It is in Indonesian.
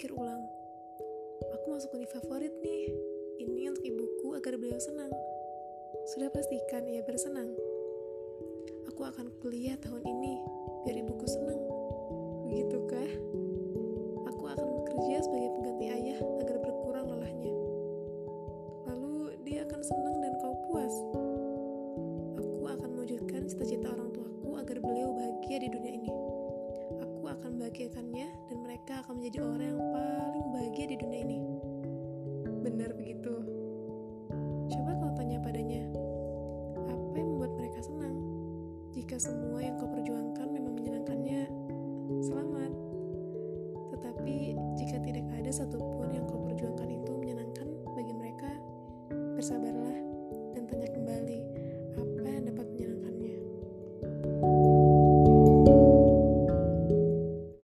berpikir ulang. Aku masuk univ favorit nih. Ini untuk ibuku agar beliau senang. Sudah pastikan ia bersenang. Aku akan kuliah tahun ini biar ibuku senang. Begitukah? Aku akan bekerja sebagai pengganti ayah agar berkurang lelahnya. Lalu dia akan senang dan kau puas. Aku akan mewujudkan cita-cita orang tuaku agar beliau bahagia di dunia ini. Akan membahagiakannya dan mereka akan menjadi orang yang paling bahagia di dunia ini. Benar begitu. Coba kau tanya padanya, apa yang membuat mereka senang? Jika semua yang kau perjuangkan memang menyenangkannya, selamat. Tetapi jika tidak ada satupun yang kau perjuangkan itu menyenangkan bagi mereka, bersabarlah dan tanya kembali